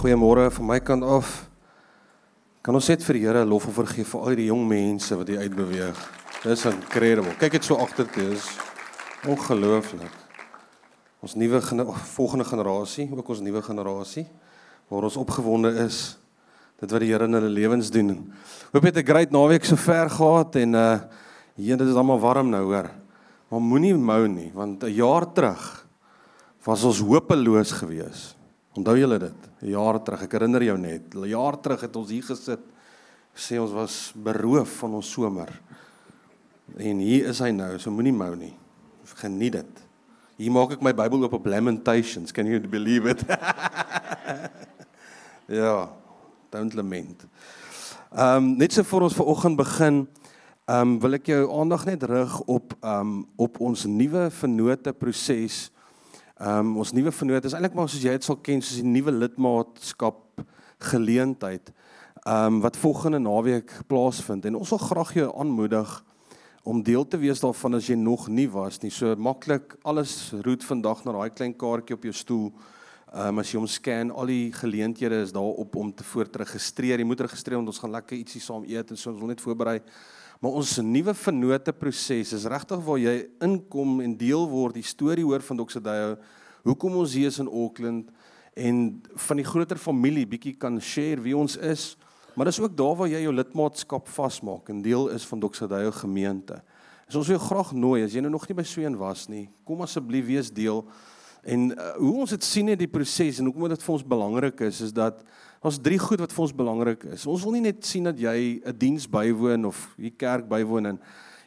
Goeiemôre van my kant af. Kan ons net vir die Here lof offer gee vir al die jong mense wat hier uitbeweeg. Dis incredible. Kyk dit so agter toe is ongelooflik. Ons nuwe volgende generasie, ook ons nuwe generasie waar ons opgewonde is dit wat die Here in hulle lewens doen. Hoop jy het 'n great naweek so ver gehad en uh hier dit is almal warm nou hoor. Maar moenie mou nie want 'n jaar terug was ons hopeloos geweest. Onthou julle dit? Jaar terug, ek herinner jou net. Jaar terug het ons hier gesit sê ons was beroof van ons somer. En hier is hy nou, so moenie mou nie. Geniet dit. Hier maak ek my Bybel oop op Lamentations. Can you believe it? ja, don't lament. Ehm um, net so vir ons vanoggend begin, ehm um, wil ek jou aandag net rig op ehm um, op ons nuwe vennote proses Ehm um, ons nuwe vennoot is eintlik maar soos jy dit sal ken soos die nuwe lidmaatskap geleentheid. Ehm um, wat volgende naweek plaasvind en ons wil graag jou aanmoedig om deel te wees daarvan as jy nog nie was nie. So maklik alles roet vandag na daai klein kaartjie op jou stoel. Ehm um, as jy hom scan, al die geleenthede is daar op om te voortregistreer. Jy moet registreer want ons gaan lekker ietsie saam eet en so ons wil net voorberei. Maar ons nuwe vennote proses is regtig waar jy inkom en deel word die storie hoor van Dr. Dayo. Hoekom ons hier is in Auckland en van die groter familie bietjie kan share wie ons is. Maar dis ook daar waar jy jou lidmaatskap vasmaak en deel is van Dr. Dayo gemeente. So ons wil jou graag nooi as jy nou nog nie by Sween was nie, kom asseblief wees deel. En uh, hoe ons dit sien in die proses en hoekom dit vir ons belangrik is is dat Ons drie goed wat vir ons belangrik is. Ons wil nie net sien dat jy 'n diens bywoon of hier kerk bywoon en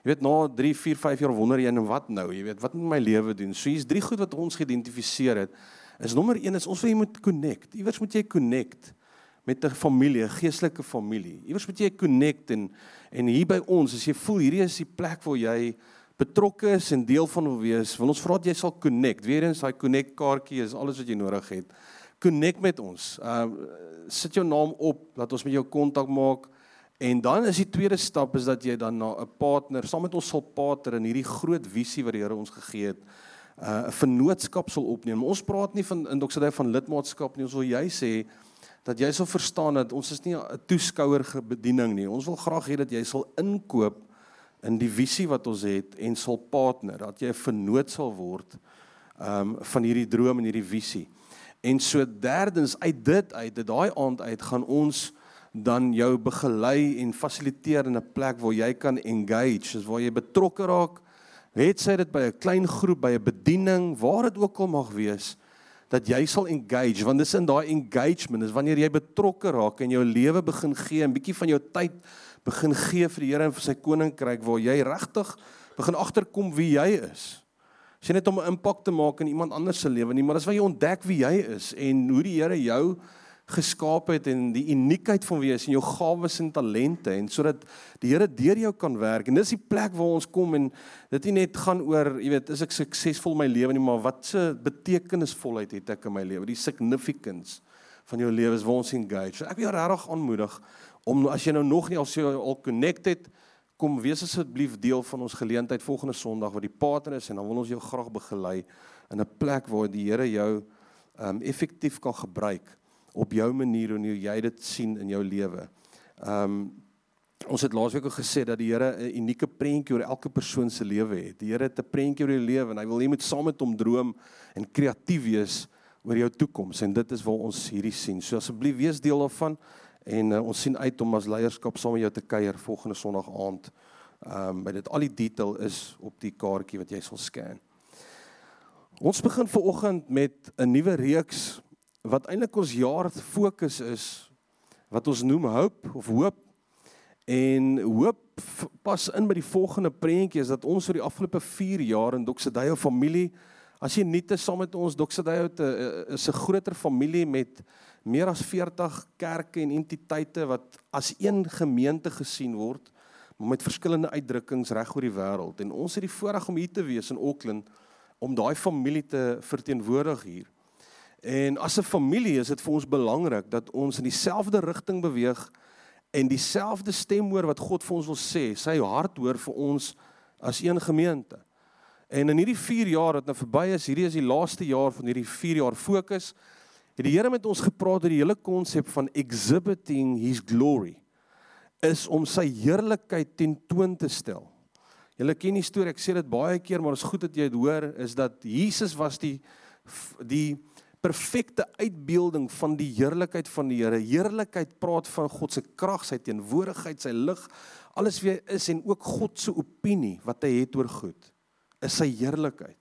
jy weet na 3, 4, 5 jaar wonder jy en wat nou? Jy weet, wat moet my lewe doen? So hier's drie goed wat ons geïdentifiseer het. Is nommer 1 is ons wil jy moet connect. Iewers moet jy connect met 'n familie, 'n geestelike familie. Iewers moet jy connect en en hier by ons, as jy voel hierdie is die plek waar jy betrokke is en deel van wil wees, wil ons vra dat jy sal connect. Weerens daai connect kaartjie is alles wat jy nodig het. Connect met ons. Uh sit jou naam op, laat ons met jou kontak maak. En dan is die tweede stap is dat jy dan na 'n partner, saam met ons sal partner in hierdie groot visie wat die Here ons gegee het, 'n uh, vennootskap sal opneem. Ons praat nie van in dokter van lidmaatskap nie. Ons wil jy sê dat jy sal verstaan dat ons is nie 'n toeskouer bediening nie. Ons wil graag hê dat jy sal inkoop in die visie wat ons het en sal partner, dat jy 'n vennoot sal word um van hierdie droom en hierdie visie. En so derdens uit dit uit, dit daai aand uit gaan ons dan jou begelei en fasiliteer in 'n plek waar jy kan engage, soos waar jy betrokke raak. Het sy dit by 'n klein groep, by 'n bediening, waar dit ook al mag wees, dat jy sal engage, want dis in daai engagement is wanneer jy betrokke raak en jou lewe begin gee, 'n bietjie van jou tyd begin gee vir die Here en vir sy koninkryk waar jy regtig begin agterkom wie jy is. Dis net om 'n impak te maak in iemand anders se lewe nie, maar dis waar jy ontdek wie jy is en hoe die Here jou geskaap het en die uniekheid van wie jy is en jou gawes en talente en sodat die Here deur jou kan werk. En dis die plek waar ons kom en dit nie net gaan oor, jy weet, is ek suksesvol in my lewe nie, maar wat se betekenisvolheid het ek in my lewe? Die significance van jou lewe is waar ons engage. So ek wil jou regtig aanmoedig om as jy nou nog nie al so al connected kom wees asseblief deel van ons geleentheid volgende Sondag wat die Pater is en dan wil ons jou graag begelei in 'n plek waar die Here jou um effektief kan gebruik op jou manier en hoe jy dit sien in jou lewe. Um ons het laasweek ook gesê dat die Here 'n unieke prentjie oor elke persoon se lewe het. Die Here het 'n prentjie oor jou lewe en hy wil jy moet saam met hom droom en kreatief wees oor jou toekoms en dit is waar ons hierdie sien. So asseblief wees deel daarvan. En uh, ons sien uit om as leierskap saam met jou te kuier volgende Sondag aand. Ehm um, by dit al die detail is op die kaartjie wat jy sal scan. Ons begin ver oggend met 'n nuwe reeks wat eintlik ons jaar fokus is wat ons noem hoop of hoop. En hoop pas in by die volgende prentjie is dat ons vir die afgelope 4 jaar in Doxedayo familie as jy nie te saam met ons Doxedayo is 'n groter familie met meer as 40 kerke en entiteite wat as een gemeente gesien word maar met verskillende uitdrukkings reg oor die wêreld en ons het die voorreg om hier te wees in Auckland om daai familie te verteenwoordig hier. En as 'n familie is dit vir ons belangrik dat ons in dieselfde rigting beweeg en dieselfde stem hoor wat God vir ons wil sê, sy hart hoor vir ons as een gemeente. En in hierdie 4 jaar wat nou verby is, hierdie is die laaste jaar van hierdie 4 jaar fokus het die Here met ons gepraat oor die hele konsep van exhibiting his glory is om sy heerlikheid tentoon te stel. Julle ken die storie, ek sê dit baie keer, maar is goed dat jy dit hoor, is dat Jesus was die die perfekte uitbeelding van die heerlikheid van die Here. Heerlikheid praat van God se krag, sy teenwoordigheid, sy lig, alles wie hy is en ook God se opinie wat hy het oor goed. Is sy heerlikheid.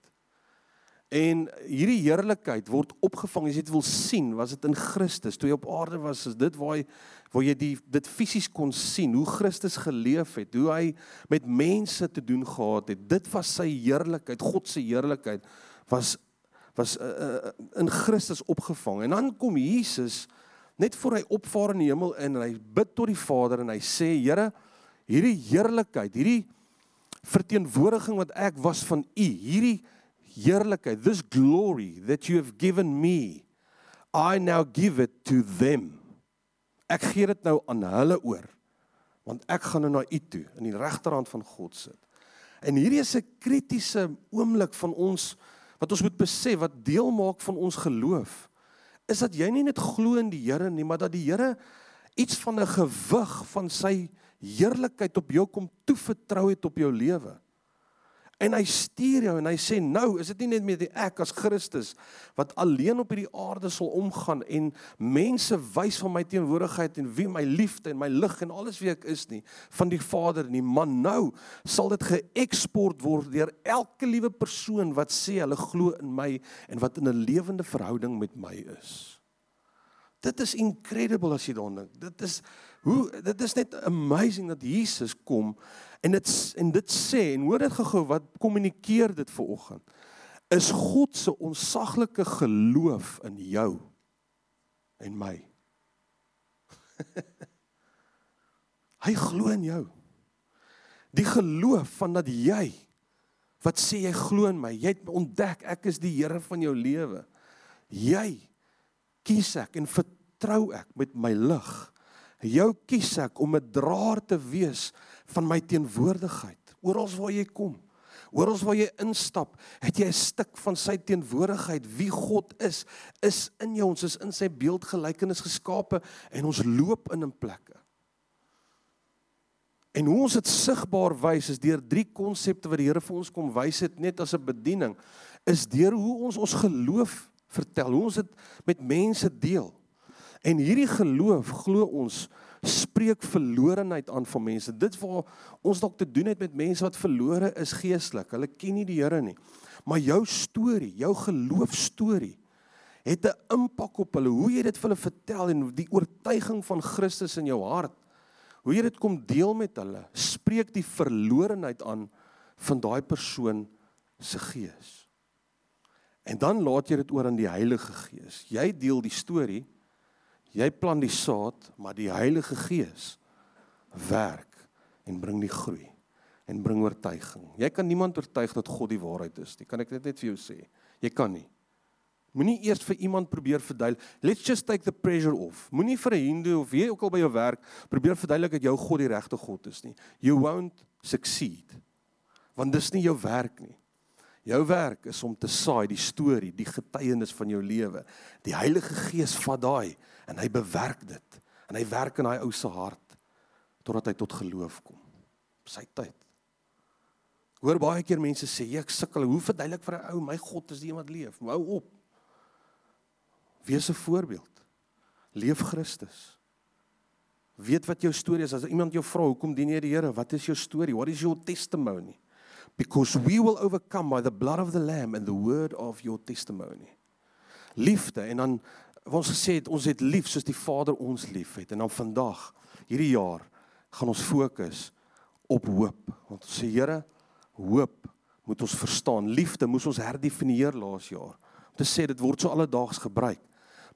En hierdie heerlikheid word opgevang as jy dit wil sien, was dit in Christus. Toe hy op aarde was, is dit waar hy waar jy die dit fisies kon sien hoe Christus geleef het, hoe hy met mense te doen gehad het. Dit was sy heerlikheid, God se heerlikheid was was uh, uh, in Christus opgevang. En dan kom Jesus net voor hy opvaar in die hemel in en hy bid tot die Vader en hy sê Here, hierdie heerlikheid, hierdie verteenwoordiging wat ek was van U, hierdie heerlikheid, this glory that you have given me, I now give it to them. Ek gee dit nou aan hulle oor. Want ek gaan nou na U toe in die regterhand van God sit. En hierdie is 'n kritiese oomblik van ons wat ons moet besef wat deel maak van ons geloof is dat jy nie net glo in die Here nie, maar dat die Here iets van 'n gewig van sy heerlikheid op jou kom toevertrou het op jou lewe. En hy stuur jou en hy sê nou is dit nie net met ek as Christus wat alleen op hierdie aarde sal omgaan en mense wys van my teenwoordigheid en wie my liefde en my lig en alles wie ek is nie van die Vader nie maar nou sal dit geëksport word deur elke liewe persoon wat sê hulle glo in my en wat in 'n lewende verhouding met my is. Dit is incredible as jy dink. Dit is hoe dit is net amazing dat Jesus kom en dit en dit sê en hoor dit gehou wat kommunikeer dit ver oggend is God se onsaglike geloof in jou en my. Hy glo in jou. Die geloof van dat jy wat sê jy glo in my, jy het ontdek ek is die Here van jou lewe. Jy kies ek en vertrou ek met my lig. Jou kies ek om 'n draer te wees van my teenwoordigheid oral waar jy kom. Oral waar jy instap, het jy 'n stuk van sy teenwoordigheid. Wie God is, is in jou. Ons is in sy beeldgelykenis geskape en ons loop in 'n plekke. En hoe ons dit sigbaar wys is deur drie konsepte wat die Here vir ons kom wys het net as 'n bediening, is deur hoe ons ons geloof vertel, hoe ons dit met mense deel. En hierdie geloof glo ons spreek verlorenheid aan van mense. Dit waar ons dalk te doen het met mense wat verlore is geestelik. Hulle ken nie die Here nie. Maar jou storie, jou geloofstorie het 'n impak op hulle. Hoe jy dit vir hulle vertel en die oortuiging van Christus in jou hart. Hoe jy dit kom deel met hulle, spreek die verlorenheid aan van daai persoon se gees. En dan laat jy dit oor aan die Heilige Gees. Jy deel die storie. Jy plant die saad, maar die Heilige Gees werk en bring die groei en bring oortuiging. Jy kan niemand oortuig dat God die waarheid is nie. Kan ek dit net vir jou sê? Jy kan nie. Moenie eers vir iemand probeer verduidelik. Let's just take the pressure off. Moenie vir 'n hindoe of wie ook al by jou werk probeer verduidelik dat jou God die regte God is nie. You won't succeed. Want dis nie jou werk nie. Jou werk is om te saai die storie, die getuienis van jou lewe. Die Heilige Gees vat daai en hy bewerk dit. En hy werk in daai ou se hart totdat hy tot geloof kom. Op sy tyd. Hoor baie keer mense sê ek sukkel, hoe verduidelik vir 'n ou my God is die een wat leef? Hou op. Wees 'n voorbeeld. Leef Christus. Weet wat jou storie is. As iemand jou vra, "Hoekom dien jy die Here? Wat is jou storie? What is your testimony?" because we will overcome by the blood of the lamb and the word of your testimony. Liefde en dan ons gesê het ons het lief soos die Vader ons liefhet. En dan vandag hierdie jaar gaan ons fokus op hoop. Want ons sê Here hoop moet ons verstaan. Liefde moes ons herdefinieer laas jaar. Om te sê dit word so alledaags gebruik.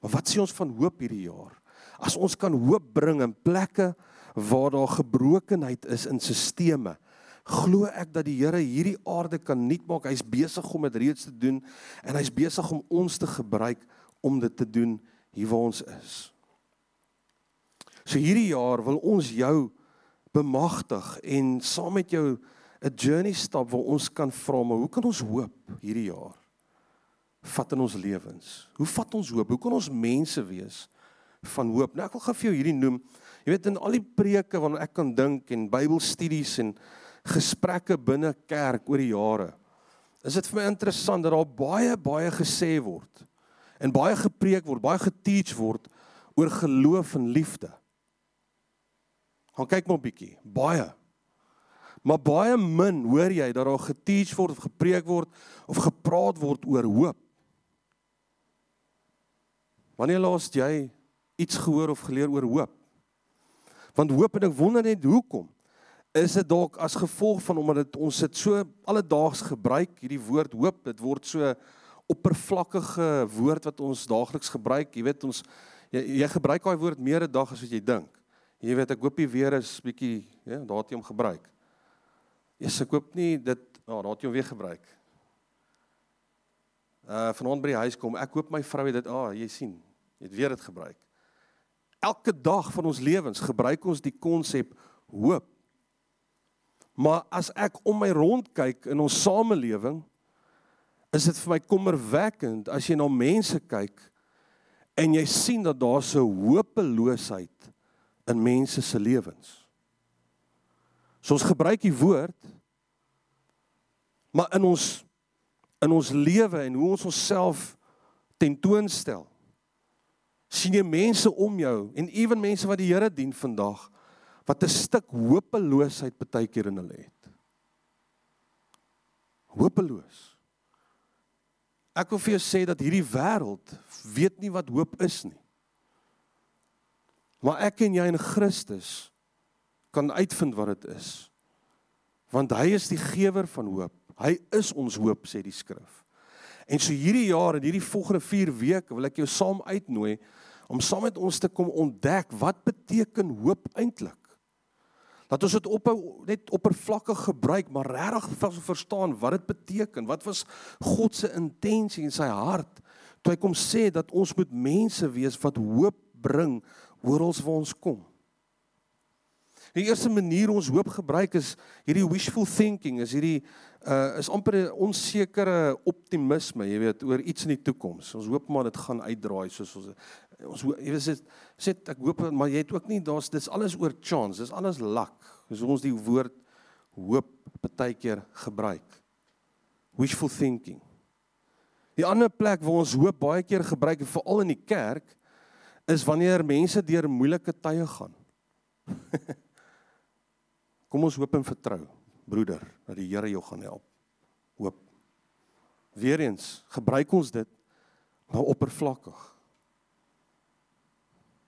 Maar wat sê ons van hoop hierdie jaar? As ons kan hoop bring in plekke waar daar gebrokenheid is in stelsels glo ek dat die Here hierdie aarde kan nuut maak. Hy's besig om dit reeds te doen en hy's besig om ons te gebruik om dit te doen hier waar ons is. So hierdie jaar wil ons jou bemagtig en saam met jou 'n journey stap waar ons kan vra maar hoe kan ons hoop hierdie jaar vat in ons lewens? Hoe vat ons hoop? Hoe kan ons mense wees van hoop? Nou ek wil gou vir jou hierdie noem. Jy weet in al die preke waarna ek kan dink en Bybelstudies en gesprekke binne kerk oor die jare. Is dit vir my interessant dat daar baie baie gesê word en baie gepreek word, baie geteach word oor geloof en liefde. Gaan kyk maar 'n bietjie, baie. Maar baie min hoor jy dat daar geteach word of gepreek word of gepraat word oor hoop. Wanneer laas jy iets gehoor of geleer oor hoop? Want hoop en ek wonder net hoekom is dit dalk as gevolg van omdat dit ons dit so alledaags gebruik hierdie woord hoop dit word so oppervlakkige woord wat ons daagliks gebruik. Jy weet ons jy, jy gebruik daai woord meer 'n dag as wat jy dink. Jy weet ek hoop jy weer is bietjie ja daar het jy hom gebruik. Yes, ek hoop nie dit ja daar het jy hom weer gebruik. Uh vanaand by die huis kom ek hoop my vrou het dit ah jy sien jy het weer dit gebruik. Elke dag van ons lewens gebruik ons die konsep hoop. Maar as ek om my rond kyk in ons samelewing, is dit vir my kommerwekkend as jy na mense kyk en jy sien dat daar so hopeloosheid in mense se lewens. So ons gebruik die woord maar in ons in ons lewe en hoe ons onsself tentoonstel sien jy mense om jou en ewen mense wat die Here dien vandag wat 'n stuk hopeloosheid baie keer in hulle het. Hopeloos. Ek wil vir jou sê dat hierdie wêreld weet nie wat hoop is nie. Maar ek en jy in Christus kan uitvind wat dit is. Want hy is die gewer van hoop. Hy is ons hoop sê die skrif. En so hierdie jaar en hierdie volgende 4 weke wil ek jou saam uitnooi om saam met ons te kom ontdek wat beteken hoop eintlik. Dat ons dit ophou net oppervlakkig gebruik, maar regtig verstaan wat dit beteken. Wat was God se intensie in sy hart toe hy kom sê dat ons moet mense wees wat hoop bring oral waar ons kom. Die eerste manier ons hoop gebruik is hierdie wishful thinking, is hierdie uh is amper 'n onsekere optimisme, jy weet, oor iets in die toekoms. Ons hoop maar dit gaan uitdraai soos ons ons jy weet sê ek hoop maar jy het ook nie daar's dis alles oor chance dis alles luck dis ons die woord hoop baie keer gebruik. Wishful thinking. Die ander plek waar ons hoop baie keer gebruik veral in die kerk is wanneer mense deur moeilike tye gaan. Kom ons hoop en vertrou broeder dat die Here jou gaan help hoop weer eens gebruik ons dit maar oppervlakkig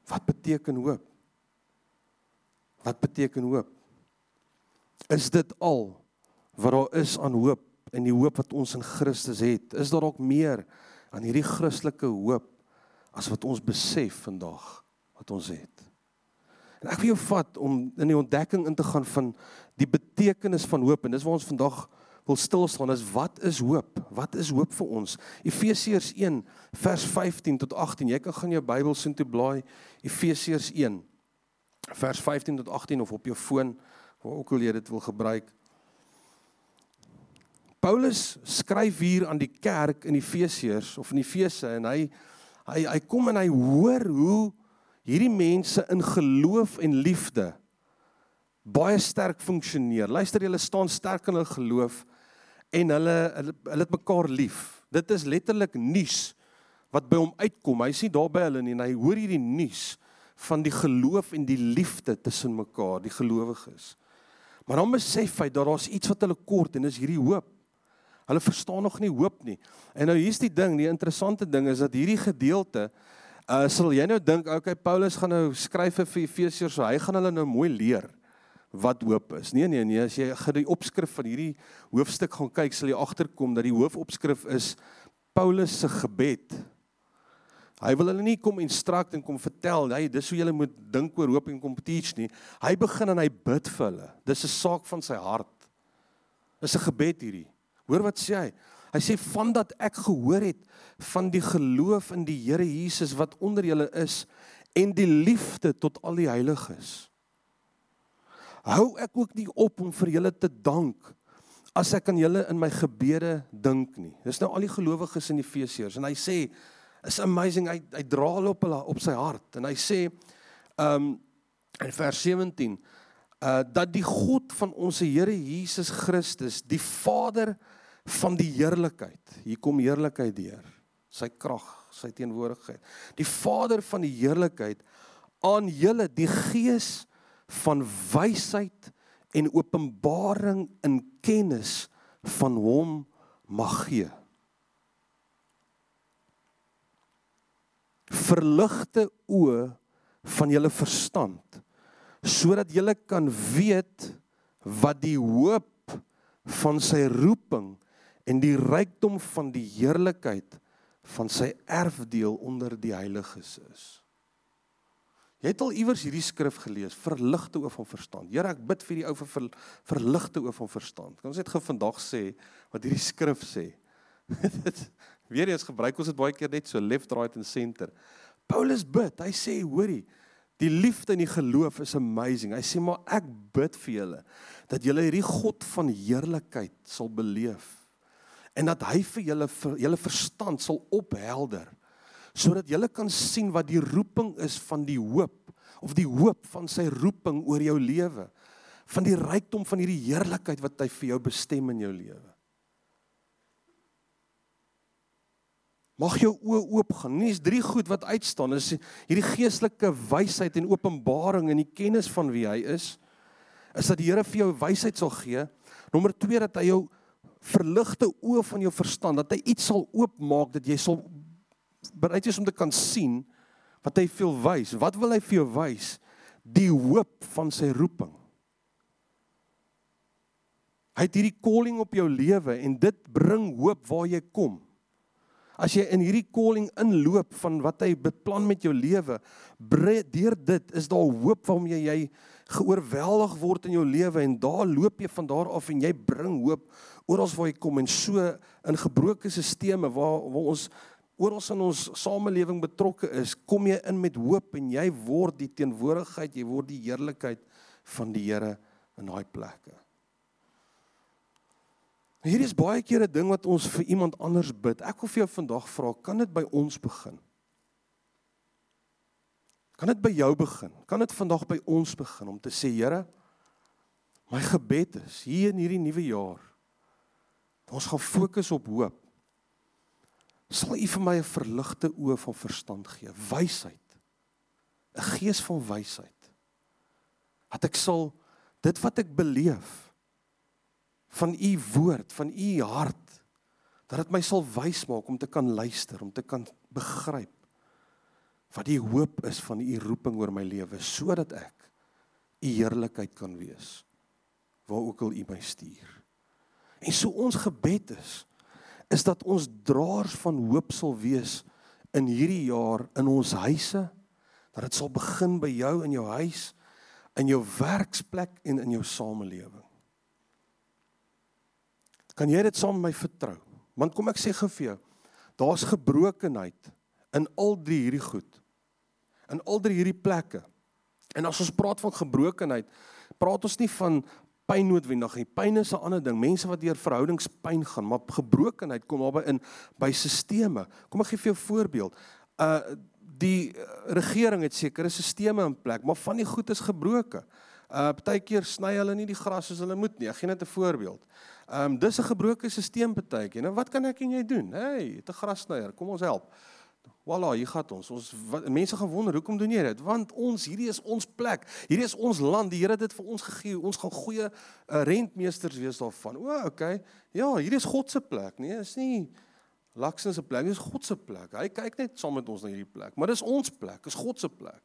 Wat beteken hoop? Wat beteken hoop? Is dit al wat daar is aan hoop en die hoop wat ons in Christus het? Is daar ook meer aan hierdie Christelike hoop as wat ons besef vandag wat ons het? En ek wil jou vat om in die ontdekking in te gaan van die betekenis van hoop en dis waar ons vandag wil stil staan is wat is hoop? Wat is hoop vir ons? Efesiërs 1 vers 15 tot 18. Jy kan gaan jou Bybel sien toe blaai Efesiërs 1 vers 15 tot 18 of op jou foon waar ook al jy dit wil gebruik. Paulus skryf hier aan die kerk in Efesiërs of in Efese en hy hy hy kom en hy hoor hoe hierdie mense in geloof en liefde baie sterk funksioneer. Luister, hulle staan sterk in hulle geloof en hulle hulle, hulle het mekaar lief. Dit is letterlik nuus wat by hom uitkom. Hy sien daar by hulle nie en hy hoor hierdie nuus van die geloof en die liefde tussen mekaar, die gelowiges. Maar dan besef hy dat daar's iets wat hulle kort en dis hierdie hoop. Hulle verstaan nog nie hoop nie. En nou hier's die ding, die interessante ding is dat hierdie gedeelte uh sal jy nou dink, okay, Paulus gaan nou skryf vir Efesiërs, so hy gaan hulle nou mooi leer wat hoop is. Nee nee nee, as jy die opskrif van hierdie hoofstuk gaan kyk, sal jy agterkom dat die hoofopskrif is Paulus se gebed. Hy wil hulle nie kom instruct en kom vertel, hey, dis hoe jy moet dink oor hoop en kom teach nie. Hy begin en hy bid vir hulle. Dis 'n saak van sy hart. Dis 'n gebed hierdie. Hoor wat sê hy? Hy sê van dat ek gehoor het van die geloof in die Here Jesus wat onder julle is en die liefde tot al die heiliges hou ek ook nie op om vir julle te dank as ek aan julle in my gebede dink nie. Dis nou al die gelowiges in Efesiërs en hy sê is amazing hy hy dra hulle op hulle op sy hart en hy sê um in vers 17 uh dat die God van ons Here Jesus Christus, die Vader van die heerlikheid. Hier kom heerlikheid deur. Sy krag, sy teenwoordigheid. Die Vader van die heerlikheid aan julle die gees van wysheid en openbaring in kennis van hom mag gee. Verligte oë van julle verstand sodat julle kan weet wat die hoop van sy roeping en die rykdom van die heerlikheid van sy erfdeel onder die heiliges is. Jy het al iewers hierdie skrif gelees, verligte oë van verstand. Here, ek bid vir die ou vir ver, verligte oë van verstand. Kan ons net gou vandag sê wat hierdie skrif sê? Weer eens gebruik ons dit baie keer net so left right and center. Paulus bid, hy sê, hoorie, die liefde en die geloof is amazing. Hy sê maar ek bid vir julle dat julle hierdie God van heerlikheid sal beleef en dat hy vir julle vir julle verstand sal ophelder sodat jy kan sien wat die roeping is van die hoop of die hoop van sy roeping oor jou lewe van die rykdom van hierdie heerlikheid wat hy vir jou bestem in jou lewe Mag jou oë oop gaan. Nie is drie goed wat uitstaan is hierdie geestelike wysheid en openbaring en die kennis van wie hy is. Is dat die Here vir jou wysheid sal gee. Nommer 2 dat hy jou verligte oë van jou verstand dat hy iets sal oopmaak dat jy sal bereid is om te kan sien wat hy veel wys. Wat wil hy vir jou wys? Die hoop van sy roeping. Hy het hierdie calling op jou lewe en dit bring hoop waar jy kom. As jy in hierdie calling inloop van wat hy beplan met jou lewe, deur dit is daar hoop waarmee jy geoorweldig word in jou lewe en daar loop jy van daar af en jy bring hoop oral waar jy kom en so in gebroke stelsels waar waar ons oral in ons samelewing betrokke is, kom jy in met hoop en jy word die teenwoordigheid, jy word die heerlikheid van die Here in daai plekke. Hier is baie keer 'n ding wat ons vir iemand anders bid. Ek wil vir jou vandag vra, kan dit by ons begin? Kan dit by jou begin? Kan dit vandag by ons begin om te sê, Here, my gebed is hier in hierdie nuwe jaar. Ons gaan fokus op hoop sal U vir my 'n verligte oë van verstand gee, wysheid. 'n Gees van wysheid. Dat ek sal dit wat ek beleef van U woord, van U hart, dat dit my sal wys maak om te kan luister, om te kan begryp wat die hoop is van U roeping oor my lewe sodat ek U heerlikheid kan wees waar ook al U my stuur. En so ons gebed is is dat ons draers van hoop sal wees in hierdie jaar in ons huise dat dit sal begin by jou in jou huis in jou werksplek en in jou samelewing kan jy dit saam met my vertrou want kom ek sê gou vir jou daar's gebrokenheid in al drie hierdie goed in al drie hierdie plekke en as ons praat van gebrokenheid praat ons nie van pyn noodwendig nie. Pyn is 'n ander ding. Mense wat deur verhoudingspyn gaan, maar gebrokenheid kom daarby in by sisteme. Kom ek gee vir jou 'n voorbeeld. Uh die regering het sekere sisteme in plek, maar van die goed is gebroke. Uh partykeer sny hulle nie die gras soos hulle moet nie. Ek gee net 'n voorbeeld. Um dis 'n gebroke stelsel partykeer. Nou wat kan ek en jy doen? Hey, 'n grassnyer, kom ons help. Voilà, hier gaan ons. Ons wat, mense gaan wonder hoekom doen jy dit? Want ons hierdie is ons plek. Hierdie is ons land. Die Here het dit vir ons gegee. Ons gaan goeie uh, rentmeesters wees daarvan. O, okay. Ja, hierdie is God se plek, nee, is nie Laksens se plek, dis God se plek. Hy kyk net saam met ons na hierdie plek, maar dis ons plek, is God se plek.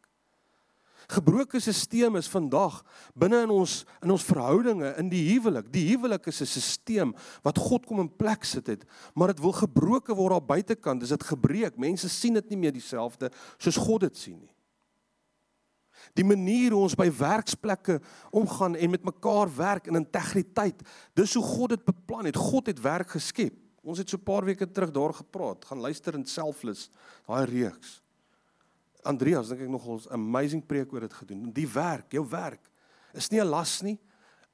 Gebroke stelsel is vandag binne in ons in ons verhoudinge in die huwelik. Die huwelik is 'n stelsel wat God kom in plek sit het, maar dit wil gebroke word aan buitekant. Dis dit gebreek. Mense sien dit nie meer dieselfde soos God dit sien nie. Die manier hoe ons by werksplekke omgaan en met mekaar werk in integriteit, dis hoe God dit beplan het. God het werk geskep. Ons het so 'n paar weke terug daar gepraat. Gaan luister in Selfless, daai reeks. Andreas dink ek nogal 'n amazing preek oor dit gedoen. Die werk, jou werk is nie 'n las nie.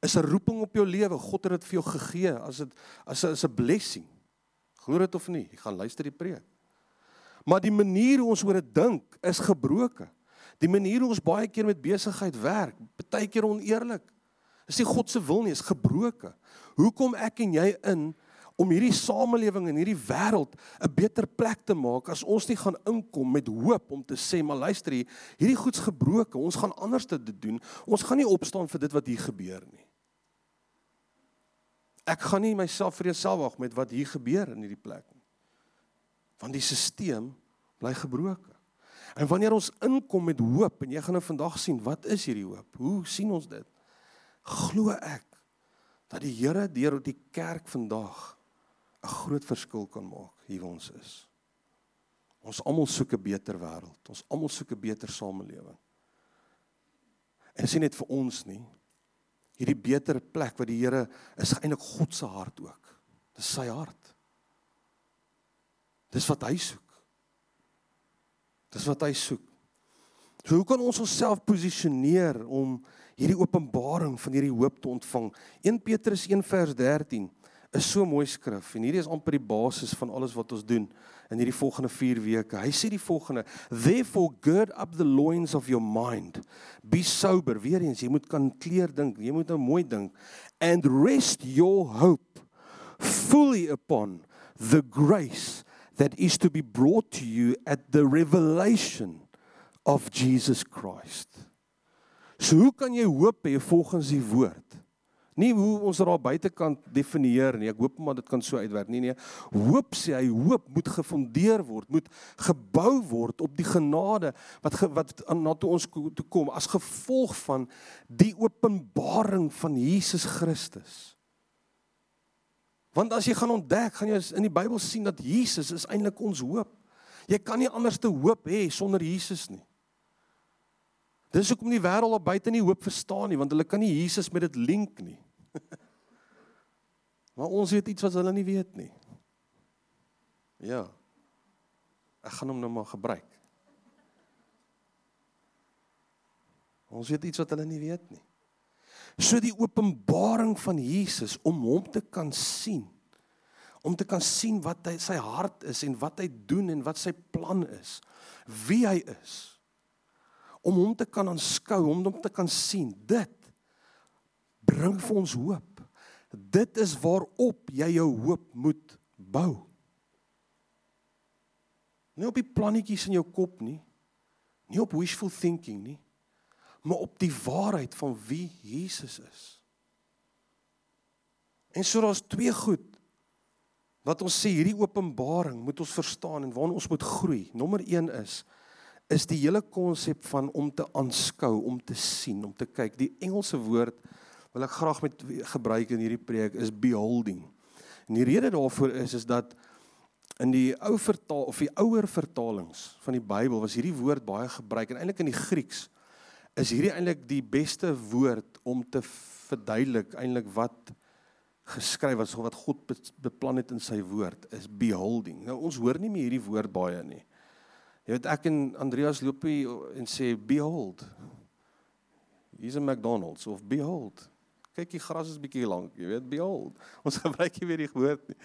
is 'n roeping op jou lewe. God het dit vir jou gegee as dit as 'n as 'n blessing. Glo dit of nie, jy gaan luister die preek. Maar die manier hoe ons oor dit dink is gebroken. Die manier hoe ons baie keer met besigheid werk, baie keer oneerlik. Dis nie God se wil nie, is gebroken. Hoe kom ek en jy in om hierdie samelewing en hierdie wêreld 'n beter plek te maak as ons nie gaan inkom met hoop om te sê maar luister hier, hierdie goeds gebroken, ons gaan anders dit doen. Ons gaan nie opstaan vir dit wat hier gebeur nie. Ek gaan nie myself vir jouself wag met wat hier gebeur in hierdie plek nie. Want die stelsel bly gebroken. En wanneer ons inkom met hoop en jy gaan nou vandag sien wat is hierdie hoop? Hoe sien ons dit? Glo ek dat die Here deur die kerk vandag 'n groot verskil kan maak hier waar ons is. Ons almal soek 'n beter wêreld. Ons almal soek 'n beter samelewing. En sien net vir ons nie, hierdie beter plek wat die Here is eintlik God se hart ook. Dis sy hart. Dis wat hy soek. Dis wat hy soek. So hoe kan ons onsself posisioneer om hierdie openbaring van hierdie hoop te ontvang? 1 Petrus 1 vers 13 is so mooi skrif en hierdie is amper die basis van alles wat ons doen in hierdie volgende 4 weke. Hy sê die volgende: Therefore gird up the loins of your mind. Be sober. Weer eens, jy moet kan kleer dink. Jy moet nou mooi dink and rest your hope fully upon the grace that is to be brought to you at the revelation of Jesus Christ. So hoe kan jy hoop hê volgens die woord? Nie hoe ons daar buitekant definieer nie. Ek hoop maar dit kan so uitwerk. Nee nee. Hoop sê hy hoop moet gefondeer word, moet gebou word op die genade wat ge, wat na toe ons toe kom as gevolg van die openbaring van Jesus Christus. Want as jy gaan ontdek, gaan jy in die Bybel sien dat Jesus is eintlik ons hoop. Jy kan nie anders te hoop hê sonder Jesus nie. Dis hoekom die wêreld op buite nie hoop verstaan nie, want hulle kan nie Jesus met dit link nie. maar ons weet iets wat hulle nie weet nie. Ja. Ek gaan hom nou maar gebruik. Ons weet iets wat hulle nie weet nie. So die openbaring van Jesus om hom te kan sien. Om te kan sien wat hy sy hart is en wat hy doen en wat sy plan is. Wie hy is. Om hom te kan aanskou, om hom te kan sien. Dit bring vir ons hoop. Dit is waarop jy jou hoop moet bou. Nie op die plannetjies in jou kop nie. Nie op wishful thinking nie. Maar op die waarheid van wie Jesus is. En so daar's twee goed wat ons sê hierdie openbaring moet ons verstaan en waarna ons moet groei. Nommer 1 is is die hele konsep van om te aanskou, om te sien, om te kyk. Die Engelse woord wil ek graag met gebruik in hierdie preek is beholding. En die rede daarvoor is is dat in die ou vertaal of die ouer vertalings van die Bybel was hierdie woord baie gebruik en eintlik in die Grieks is hierdie eintlik die beste woord om te verduidelik eintlik wat geskryf was of wat God beplan het in sy woord is beholding. Nou ons hoor nie meer hierdie woord baie nie. Jy weet ek en Andreas loop hier en sê behold. Hier's 'n McDonald's of behold kyk die gras is bietjie lank, jy weet, behold. Ons gebruik nie weer die woord nie.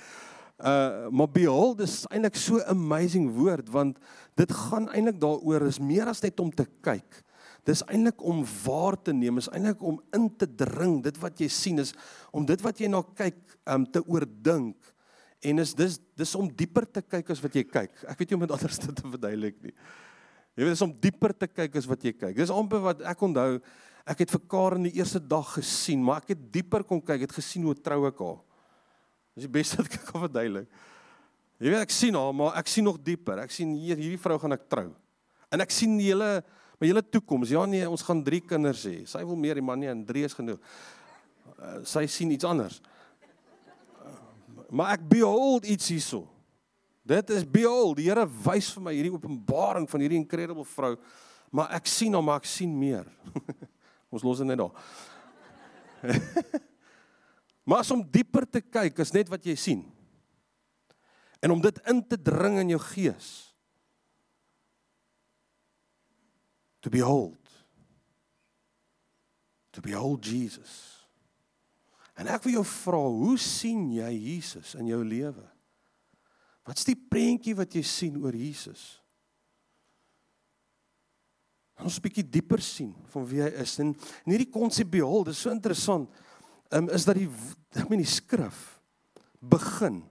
Uh maar behold is eintlik so amazing woord want dit gaan eintlik daaroor is meer as net om te kyk. Dis eintlik om waar te neem, is eintlik om in te dring. Dit wat jy sien is om dit wat jy na kyk um te oordink en is dis dis om dieper te kyk as wat jy kyk. Ek weet nie om dit anders te verduidelik nie. Jy weet dis om dieper te kyk as wat jy kyk. Dis amper wat ek onthou Ek het vir Karen die eerste dag gesien, maar ek het dieper kon kyk, het gesien hoe trou ek haar. Dis die beste wat ek kan verduidelik. Jy weet ek sien haar, maar ek sien nog dieper. Ek sien hier hierdie vrou gaan ek trou. En ek sien die hele my hele toekoms. Ja nee, ons gaan 3 kinders hê. Sy wil meer, die man nie en 3 is genoeg. Uh, sy sien iets anders. Maar ek behold iets hierso. Dit is behold. Die Here wys vir my hierdie openbaring van hierdie incredible vrou. Maar ek sien hom, maar ek sien meer. Ons los dit net daar. maar as om dieper te kyk is net wat jy sien. En om dit in te dring in jou gees. To behold. To behold Jesus. En ek wil jou vra, hoe sien jy Jesus in jou lewe? Wat's die prentjie wat jy sien oor Jesus? Ons 'n bietjie dieper sien van wie hy is en, en hierdie konsep behold, dis so interessant. Ehm um, is dat die ek meen die skrif begin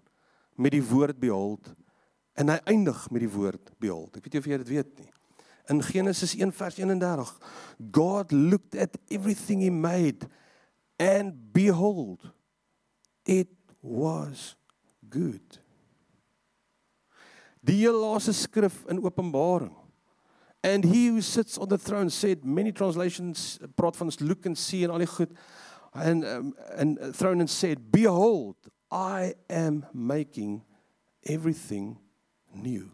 met die woord behold en hy eindig met die woord behold. Ek weet nie of jy dit weet nie. In Genesis 1 vers 31, God looked at everything he made and behold it was good. Die heel laaste skrif in Openbaring. And he who sits on the throne said many translations praat van look and see en al die goed and um, and throne and said behold I am making everything new.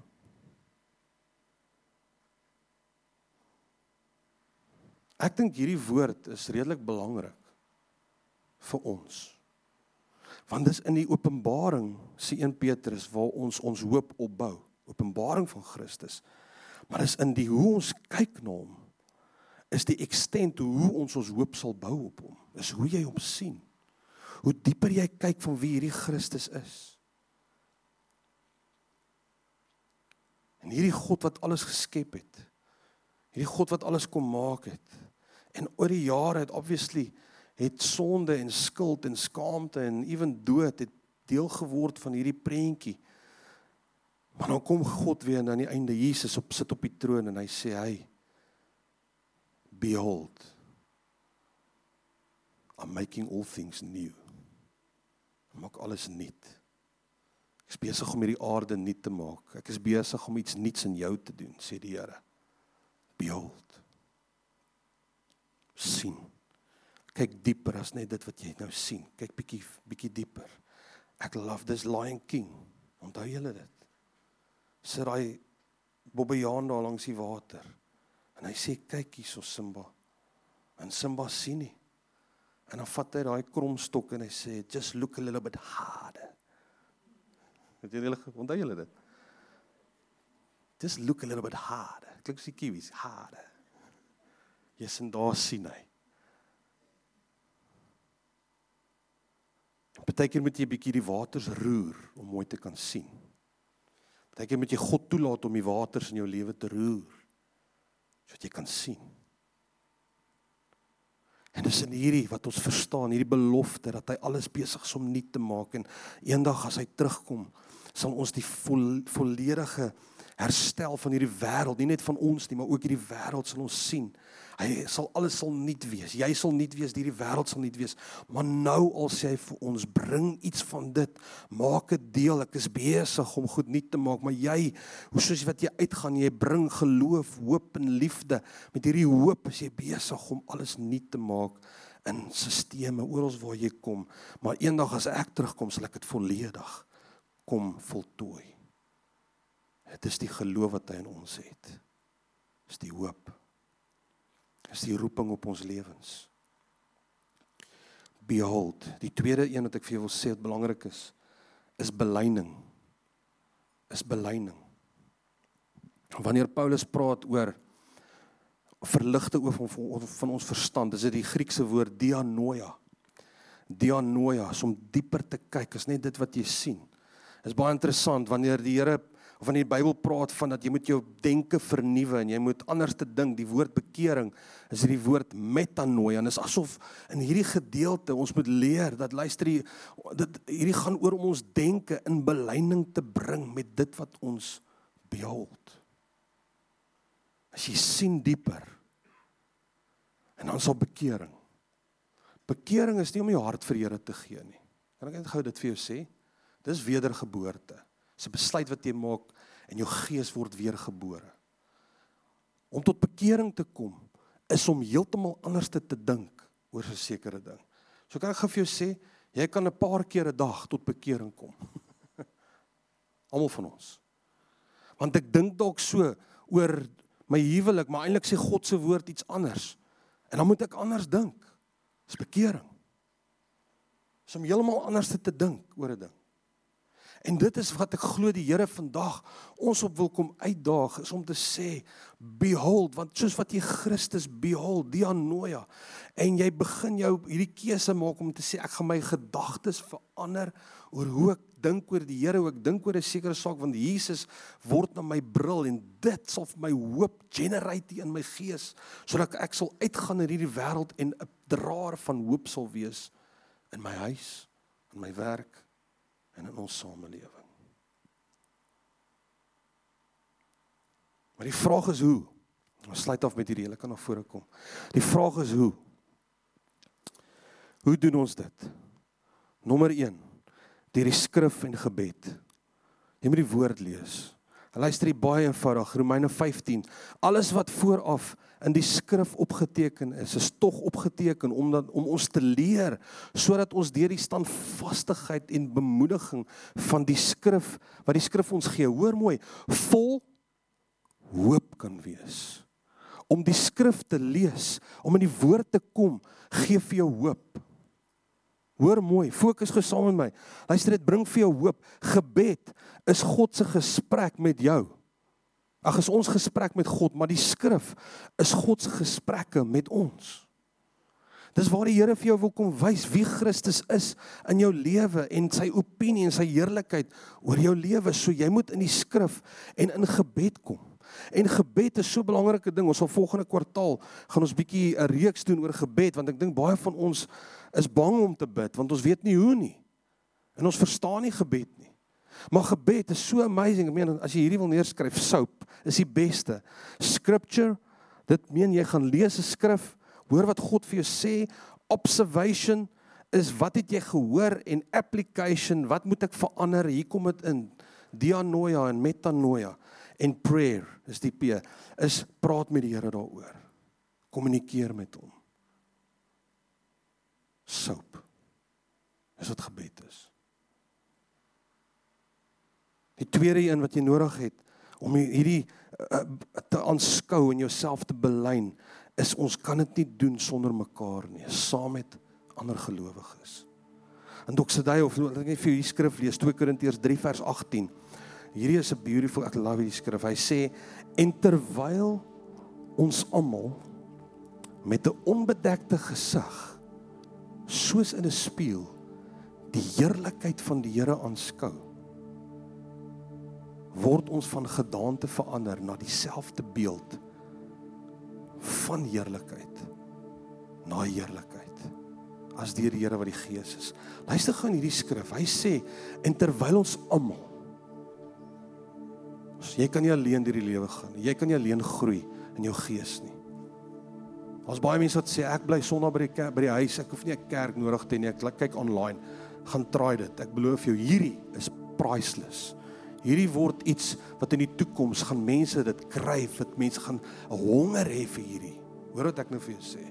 Ek dink hierdie woord is redelik belangrik vir ons. Want dis in die Openbaring se 1 Petrus waar ons ons hoop opbou, Openbaring van Christus. Maar dis in die hoe ons kyk na hom is die extent hoe ons ons hoop sal bou op hom. Is hoe jy hom sien. Hoe dieper jy kyk van wie hierdie Christus is. En hierdie God wat alles geskep het. Hierdie God wat alles kom maak het. En oor die jare het obviously het sonde en skuld en skaamte en ewen dood het deel geword van hierdie prentjie. Maar dan kom God weer aan die einde Jesus op sit op die troon en hy sê hy behold I'm making all things new. Maak alles nuut. Ek is besig om hierdie aarde nuut te maak. Ek is besig om iets nuuts in jou te doen, sê die Here. Behold. sien. Kyk dieper as net dit wat jy nou sien. Kyk bietjie bietjie dieper. Ek love this Lion King. Onthou julle dit? Sit daai Bobbejaan daar langs die water. En hy sê kyk hierso Simba. En Simba sien nie. En dan vat hy daai kromstok en hy sê just look a little bit harder. Het julle onthou julle dit? Just look a little bit harder. Klink so kiwis, harder. Jy's en daar sien hy. Partykeer moet jy 'n bietjie die waters roer om mooi te kan sien. Partykeer moet jy God toelaat om die waters in jou lewe te roer sodat jy kan sien. En dis in hierdie wat ons verstaan, hierdie belofte dat hy alles besig is om nuut te maak en eendag as hy terugkom, sal ons die vo volledige herstel van hierdie wêreld, nie net van ons nie, maar ook hierdie wêreld sal ons sien. Hy sal alles sal nuut wees. Jy sal nuut wees, hierdie wêreld sal nuut wees. Maar nou al sê hy vir ons, bring iets van dit, maak dit deel. Ek is besig om goed nuut te maak, maar jy, hoe soos wat jy uitgaan, jy bring geloof, hoop en liefde. Met hierdie hoop is jy besig om alles nuut te maak in sisteme oral waar jy kom. Maar eendag as ek terugkom, sal ek dit volledig kom voltooi. Dit is die geloof wat hy in ons het. Dis die hoop. Dis die roeping op ons lewens. Behold, die tweede een wat ek vir jou wil sê wat belangrik is, is belyning. Is belyning. Wanneer Paulus praat oor verligte oog van, van ons verstand, is dit die Griekse woord dianoia. Dianoia, om dieper te kyk, is net dit wat jy sien. Is baie interessant wanneer die Here of wanneer die Bybel praat van dat jy moet jou denke vernuwe en jy moet anders te dink. Die woord bekering is hierdie woord metanoia en is asof in hierdie gedeelte ons moet leer dat luister hier dit hierdie gaan oor om ons denke in belyning te bring met dit wat ons behold. As jy sien dieper en dan sal bekering. Bekering is nie om jou hart vir Here te gee nie. Kan ek net gou dit vir jou sê? Dis wedergeboorte. Dis 'n besluit wat jy maak en jou gees word weergebore. Om tot bekering te kom is om heeltemal anders te, te dink oor 'n sekere ding. So kan ek gou vir jou sê, jy kan 'n paar keer 'n dag tot bekering kom. Almal van ons. Want ek dink dalk so oor my huwelik, maar eintlik sê God se woord iets anders. En dan moet ek anders dink. Dis bekering. Is om heeltemal anders te, te dink oor 'n ding. En dit is wat ek glo die Here vandag ons op wil kom uitdaag is om te sê behold want soos wat jy Christus behold dianoia en jy begin jou hierdie keuse maak om te sê ek gaan my gedagtes verander oor hoe ek dink oor die Here hoe ek dink oor 'n sekere saak want Jesus word na my bril en dit sal vir my hoop generate in my gees sodat ek sal uitgaan in hierdie wêreld en 'n draer van hoop sal wees in my huis in my werk en in ons samelewing. Maar die vraag is hoe? Ons sluit af met hierdie hele kan na vore kom. Die vraag is hoe? Hoe doen ons dit? Nommer 1. Deur die skrif en gebed. Jy moet die woord lees. Luister hier baie eenvoudig Romeine 15. Alles wat vooraf in die skrif opgeteken is, is tog opgeteken omdat om ons te leer sodat ons deur die standvastigheid en bemoediging van die skrif wat die skrif ons gee, hoor mooi, vol hoop kan wees. Om die skrif te lees, om in die woord te kom, gee vir jou hoop. Hoor mooi, fokus gesaam met my. Luister dit bring vir jou hoop. Gebed is God se gesprek met jou. Ag is ons gesprek met God, maar die skrif is God se gesprekke met ons. Dis waar die Here vir jou wil kom wys wie Christus is in jou lewe en sy opinie en sy heerlikheid oor jou lewe. So jy moet in die skrif en in gebed kom. En gebed is so 'n belangrike ding. Ons sal volgende kwartaal gaan ons bietjie 'n reeks doen oor gebed want ek dink baie van ons is bang om te bid want ons weet nie hoe nie. En ons verstaan nie gebed nie. Maar gebed is so amazing. Ek meen as jy hierdie wil neerskryf, soap is die beste. Scripture, dit meen jy gaan lees 'n skrif, hoor wat God vir jou sê. Observation is wat het jy gehoor en application, wat moet ek verander? Hier kom dit in. Dianoia en metanoia en prayer is die P. Is praat met die Here daaroor. Kommunikeer met hom. Soap. Dis wat gebed is. Die tweede een wat jy nodig het om hierdie uh, te aanskou en jouself te belyn is ons kan dit nie doen sonder mekaar nie, saam met ander gelowiges. En Doxedai of ek net vir u skrif lees 2 Korintiërs 3 vers 18. Hierdie is 'n beautiful ek love hierdie skrif. Hy sê en terwyl ons almal met 'n onbedekte gesig soos in 'n spieël die heerlikheid van die Here aanskou word ons van gedaante verander na dieselfde beeld van heerlikheid na heerlikheid as deur die Here wat die Gees is. Luister gou in hierdie skrif. Hy sê en terwyl ons almal jy kan nie alleen deur die lewe gaan. Jy kan nie alleen groei in jou gees nie. Daar's baie mense wat sê ek bly sonder by die kerk, by die huis. Ek hoef nie 'n kerk nodig te hê nie. Ek kyk online. Gaan try dit. Ek beloofs jou hierdie is priceless. Hierdie word iets wat in die toekoms gaan mense dit kry, wat mense gaan 'n honger hê vir hierdie. Hoor wat ek nou vir jou sê.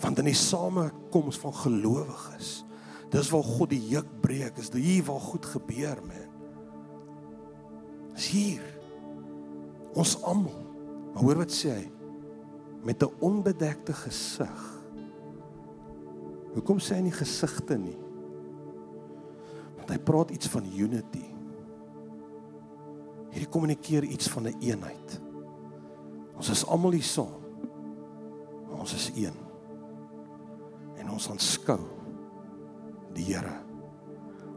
Want in die samekoms van gelowiges, dis waar God die juk breek, is hier waar goed gebeur, man. Dis hier. Ons almal. Maar hoor wat sê hy? Met 'n onbedekte gesig. Hoekom sê hy nie gesigte nie? Want hy praat iets van unity. Hierdie kommunikeer iets van 'n een eenheid. Ons is almal hier saam. Ons is een. En ons aanskou die Here.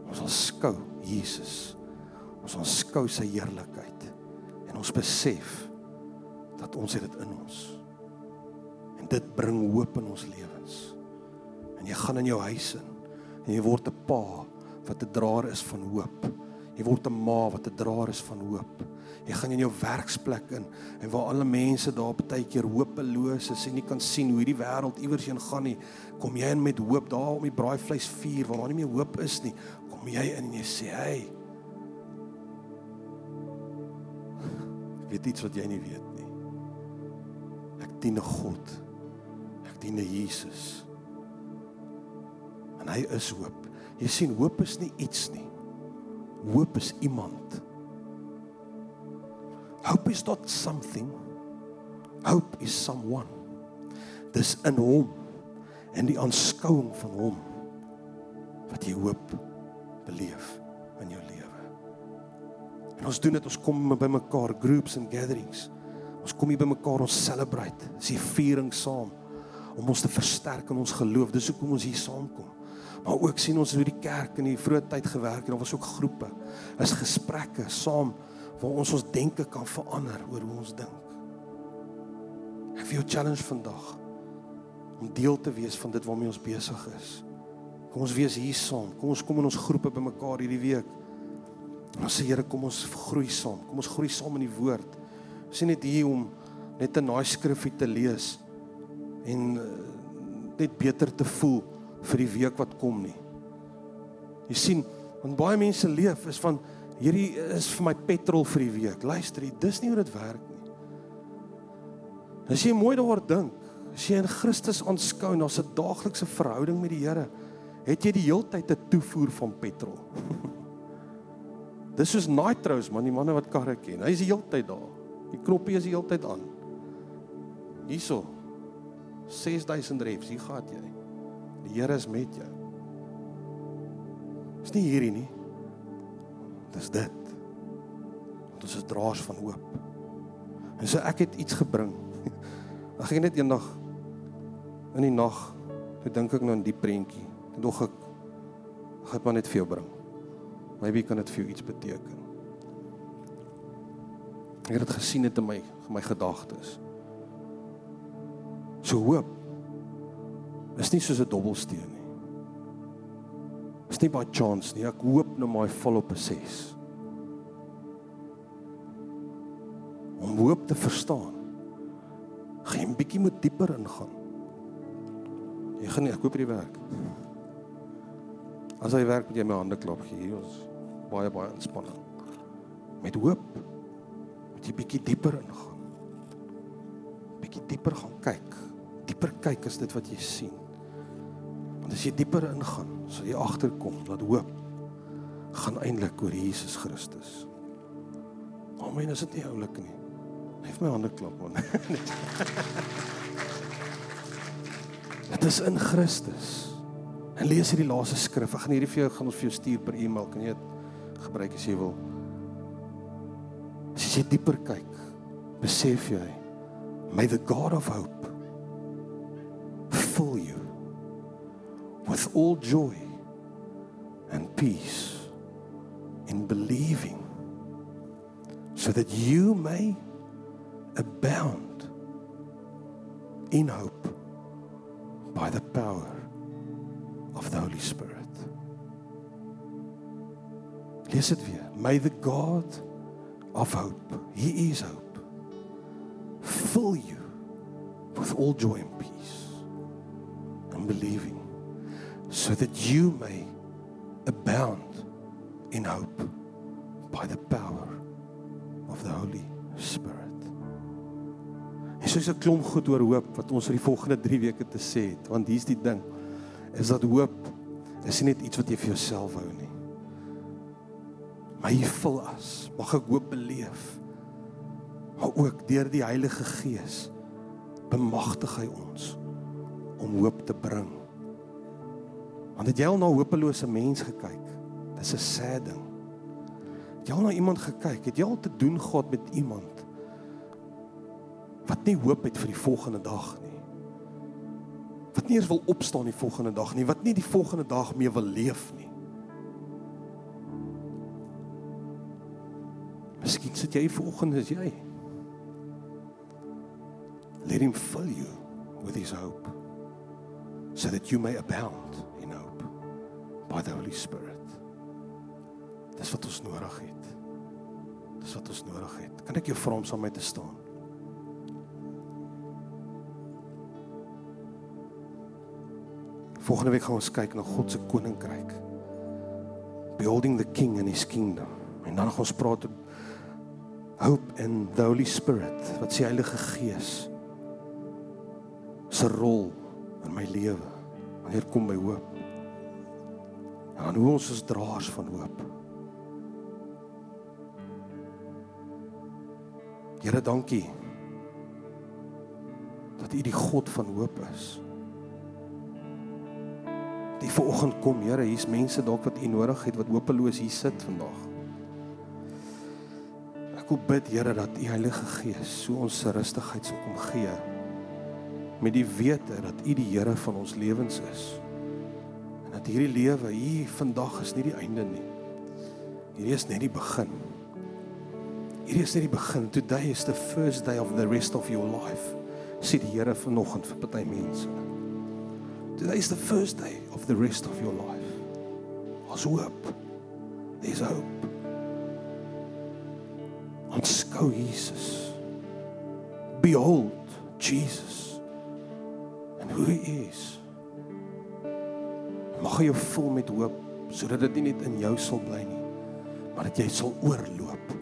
Ons aanskou Jesus. Ons aanskou sy heerlikheid. En ons besef dat ons dit in ons. En dit bring hoop in ons lewens. En jy gaan in jou huis in en jy word 'n pa wat 'n draer is van hoop. Jy word 'n ma wat 'n draer is van hoop. Jy gaan in jou werksplek in en waar alle mense daar baie keer hopeloos is en nie kan sien hoe hierdie wêreld iewers heen gaan nie, kom jy in met hoop daar om die braaivleis vuur waar daar nie meer hoop is nie. Kom jy in en jy sê, "Hey, ek weet iets wat jy nie weet nie. Ek dien 'n God. Ek dien 'n Jesus." En hy is hoop. Jy sien, hoop is nie iets nie. Hoop is iemand. Hope is not something. Hope is someone. Dis in hom en die aanskouing van hom wat jy hoop beleef in jou lewe. En ons doen dit, ons kom by mekaar, groups and gatherings. Ons kom hier by mekaar, ons celebrate. Dis 'n viering saam om ons te versterk in ons geloof. Dis hoekom ons hier saamkom. Maar ook sien ons hoe die kerk in die vroeë tyd gewerk het. Daar was ook groepe. Is gesprekke saam waar ons ons denke kan verander oor hoe ons dink. Ek wil jou challenge vandag om deel te wees van dit waarmee ons besig is. Kom ons wees hier saam. Kom ons kom in ons groepe bymekaar hierdie week. Ons sê Here, kom ons groei saam. Kom ons groei saam in die woord. Ons sien net hier om net 'n naai skrifgie te lees en uh, net beter te voel vir die week wat kom nie. Jy sien, want baie mense leef is van hierdie is vir my petrol vir die week. Luister, dis nie hoe dit werk nie. As jy mooi daaroor dink, as jy in Christus aanskou en daar's 'n daaglikse verhouding met die Here, het jy die heeltyd 'n toevoer van petrol. Dis soos nitros man, die manne wat karre ken. Hy is die heeltyd daar. Die knoppie is die heeltyd aan. Hierso. 6000 reps, hier gaan jy. Die Here is met jou. Dis nie hierdie nie. Dis dit. Want ons is draers van hoop. En so ek het iets gebring. Ek ging net eendag in die nag, toe dink ek nou aan die prentjie. Toe dog ek dit maar net vir jou bring. Maybe kan dit vir jou iets beteken. Ek het dit gesien het in my in my gedagtes. So hoop is nie soos 'n dobbelsteen nie. Is nie by chance nie. Ek hoop nou maar volop 'n 6. Om hoop te verstaan, gaan jy 'n bietjie moet dieper ingaan. Jy gaan nie, ek koop hierdie werk. As hy werk met jy my hande klop gee, hier ons baie baie ontspanning. Met hoop moet jy bietjie dieper ingaan. Bietjie dieper gaan kyk. Dieper kyk is dit wat jy sien. Want as jy dieper ingaan, sal jy agterkom dat hoop gaan eintlik oor Jesus Christus. Amen, is dit nie oulik nie? Geef my hande klap man. Dit is in Christus. En lees hierdie laaste skrif. Ek gaan hierdie vir jou gaan ons vir jou stuur per e-mail. Kan jy dit gebruik as jy wil? As jy dieper kyk, besef jy may the God of hope fill you with all joy and peace in believing so that you may abound in hope by the power of the Holy Spirit. Lees dit weer. May the God of hope, he is hope, fill you with all joy and peace and believing so that you may abound in hope by the power of the Holy Spirit. En soos 'n klomp goed oor hoop wat ons vir die volgende 3 weke te sê het, want hier's die ding, is dat hoop is nie net iets wat jy vir jouself hou nie. Maar jy vul as, mag ek hoop beleef. Maar ook deur die Heilige Gees bemagtig hy ons om hoop te bring. Want het jy al na hopelose mense gekyk? Dis 'n sad ding. Het jy al na iemand gekyk? Het jy al te doen gehad met iemand wat nie hoop het vir die volgende dag nie. Wat nie eens wil opstaan die volgende dag nie, wat nie die volgende dag meer wil leef nie. Miskien sit jy volgende is jy. Let him fill you with his hope so that you may abound by the Holy Spirit. Dis wat ons nodig het. Dis wat ons nodig het. Kan ek jou vra om saam met my te staan? Volgende week gaan ons kyk na God se koninkryk. Building the king and his kingdom. En dan gaan ons praat oor hope in the Holy Spirit, wat se Heilige Gees se rol in my lewe wanneer kom by hoop. En hoe ons is draers van hoop. Here, dankie dat U die God van hoop is Die vanoggend kom, Here, hier's mense dalk wat U nodig het wat hopeloos hier sit vandag. Ek wil bid, Here, dat U Heilige Gees so ons rustigheid sal kom gee met die wete dat U die Here van ons lewens is. Dat hierdie lewe hier vandag is nie die einde nie. Hierdie is net die begin. Hierdie is net die begin. Today is the first day of the rest of your life. Sê die Here vanoggend vir party mense. Today is the first day of the rest of your life. Ons hoop. There's hope. Ons skou Jesus. Behold Jesus. And who he is. Mag hy jou vul met hoop sodat dit nie net in jou sal bly nie, maar dat jy sal oorloop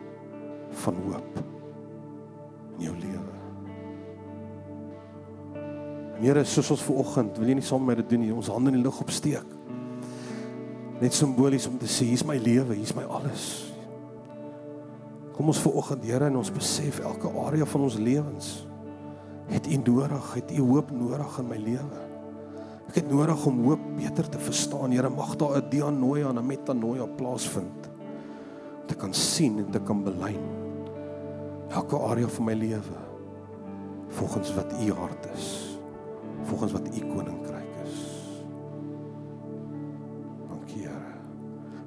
van hoop in jou lewe. Here, soos ons vanoggend, wil jy nie saam met my dit doen nie, ons hande in die lug opsteek. Net simbolies om te sê, hier's my lewe, hier's my alles. Kom ons vanoggend, Here, en ons besef elke area van ons lewens het U nodig, het U hoop nodig in my lewe. Ek het nodig om hoop beter te verstaan. Here, mag daar 'n dianoia en 'n metanoia plaasvind. Te kan sien en te kan belyn. Elke area van my lewe volgens wat U hart is volgens wat u koninkryk is. Dankie Here.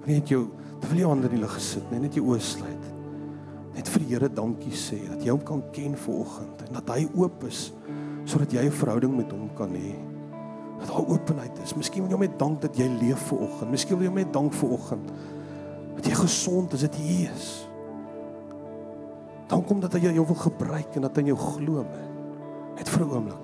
Wanneer jy terwyl jy onder die lig gesit, net net jou oë sluit. Net vir die Here dankie sê dat jy hom kan ken vanoggend en dat hy oop is sodat jy 'n verhouding met hom kan hê. Dat daar openheid is. Miskien wil jy net dank dat jy leef vanoggend. Miskien wil jy net dank vanoggend dat jy gesond is, dat jy hier is. Dank hom dat hy jou wil gebruik en dat hy jou glo. Net vir 'n oomblik.